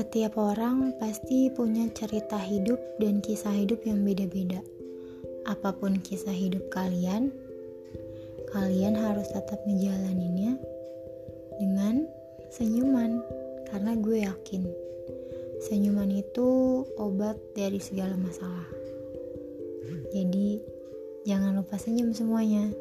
Setiap orang pasti punya cerita hidup dan kisah hidup yang beda-beda. Apa pun kisah hidup kalian, kalian harus tetap menjalaninya dengan senyuman, karena gue yakin senyuman itu obat dari segala masalah. Jadi, jangan lupa senyum semuanya.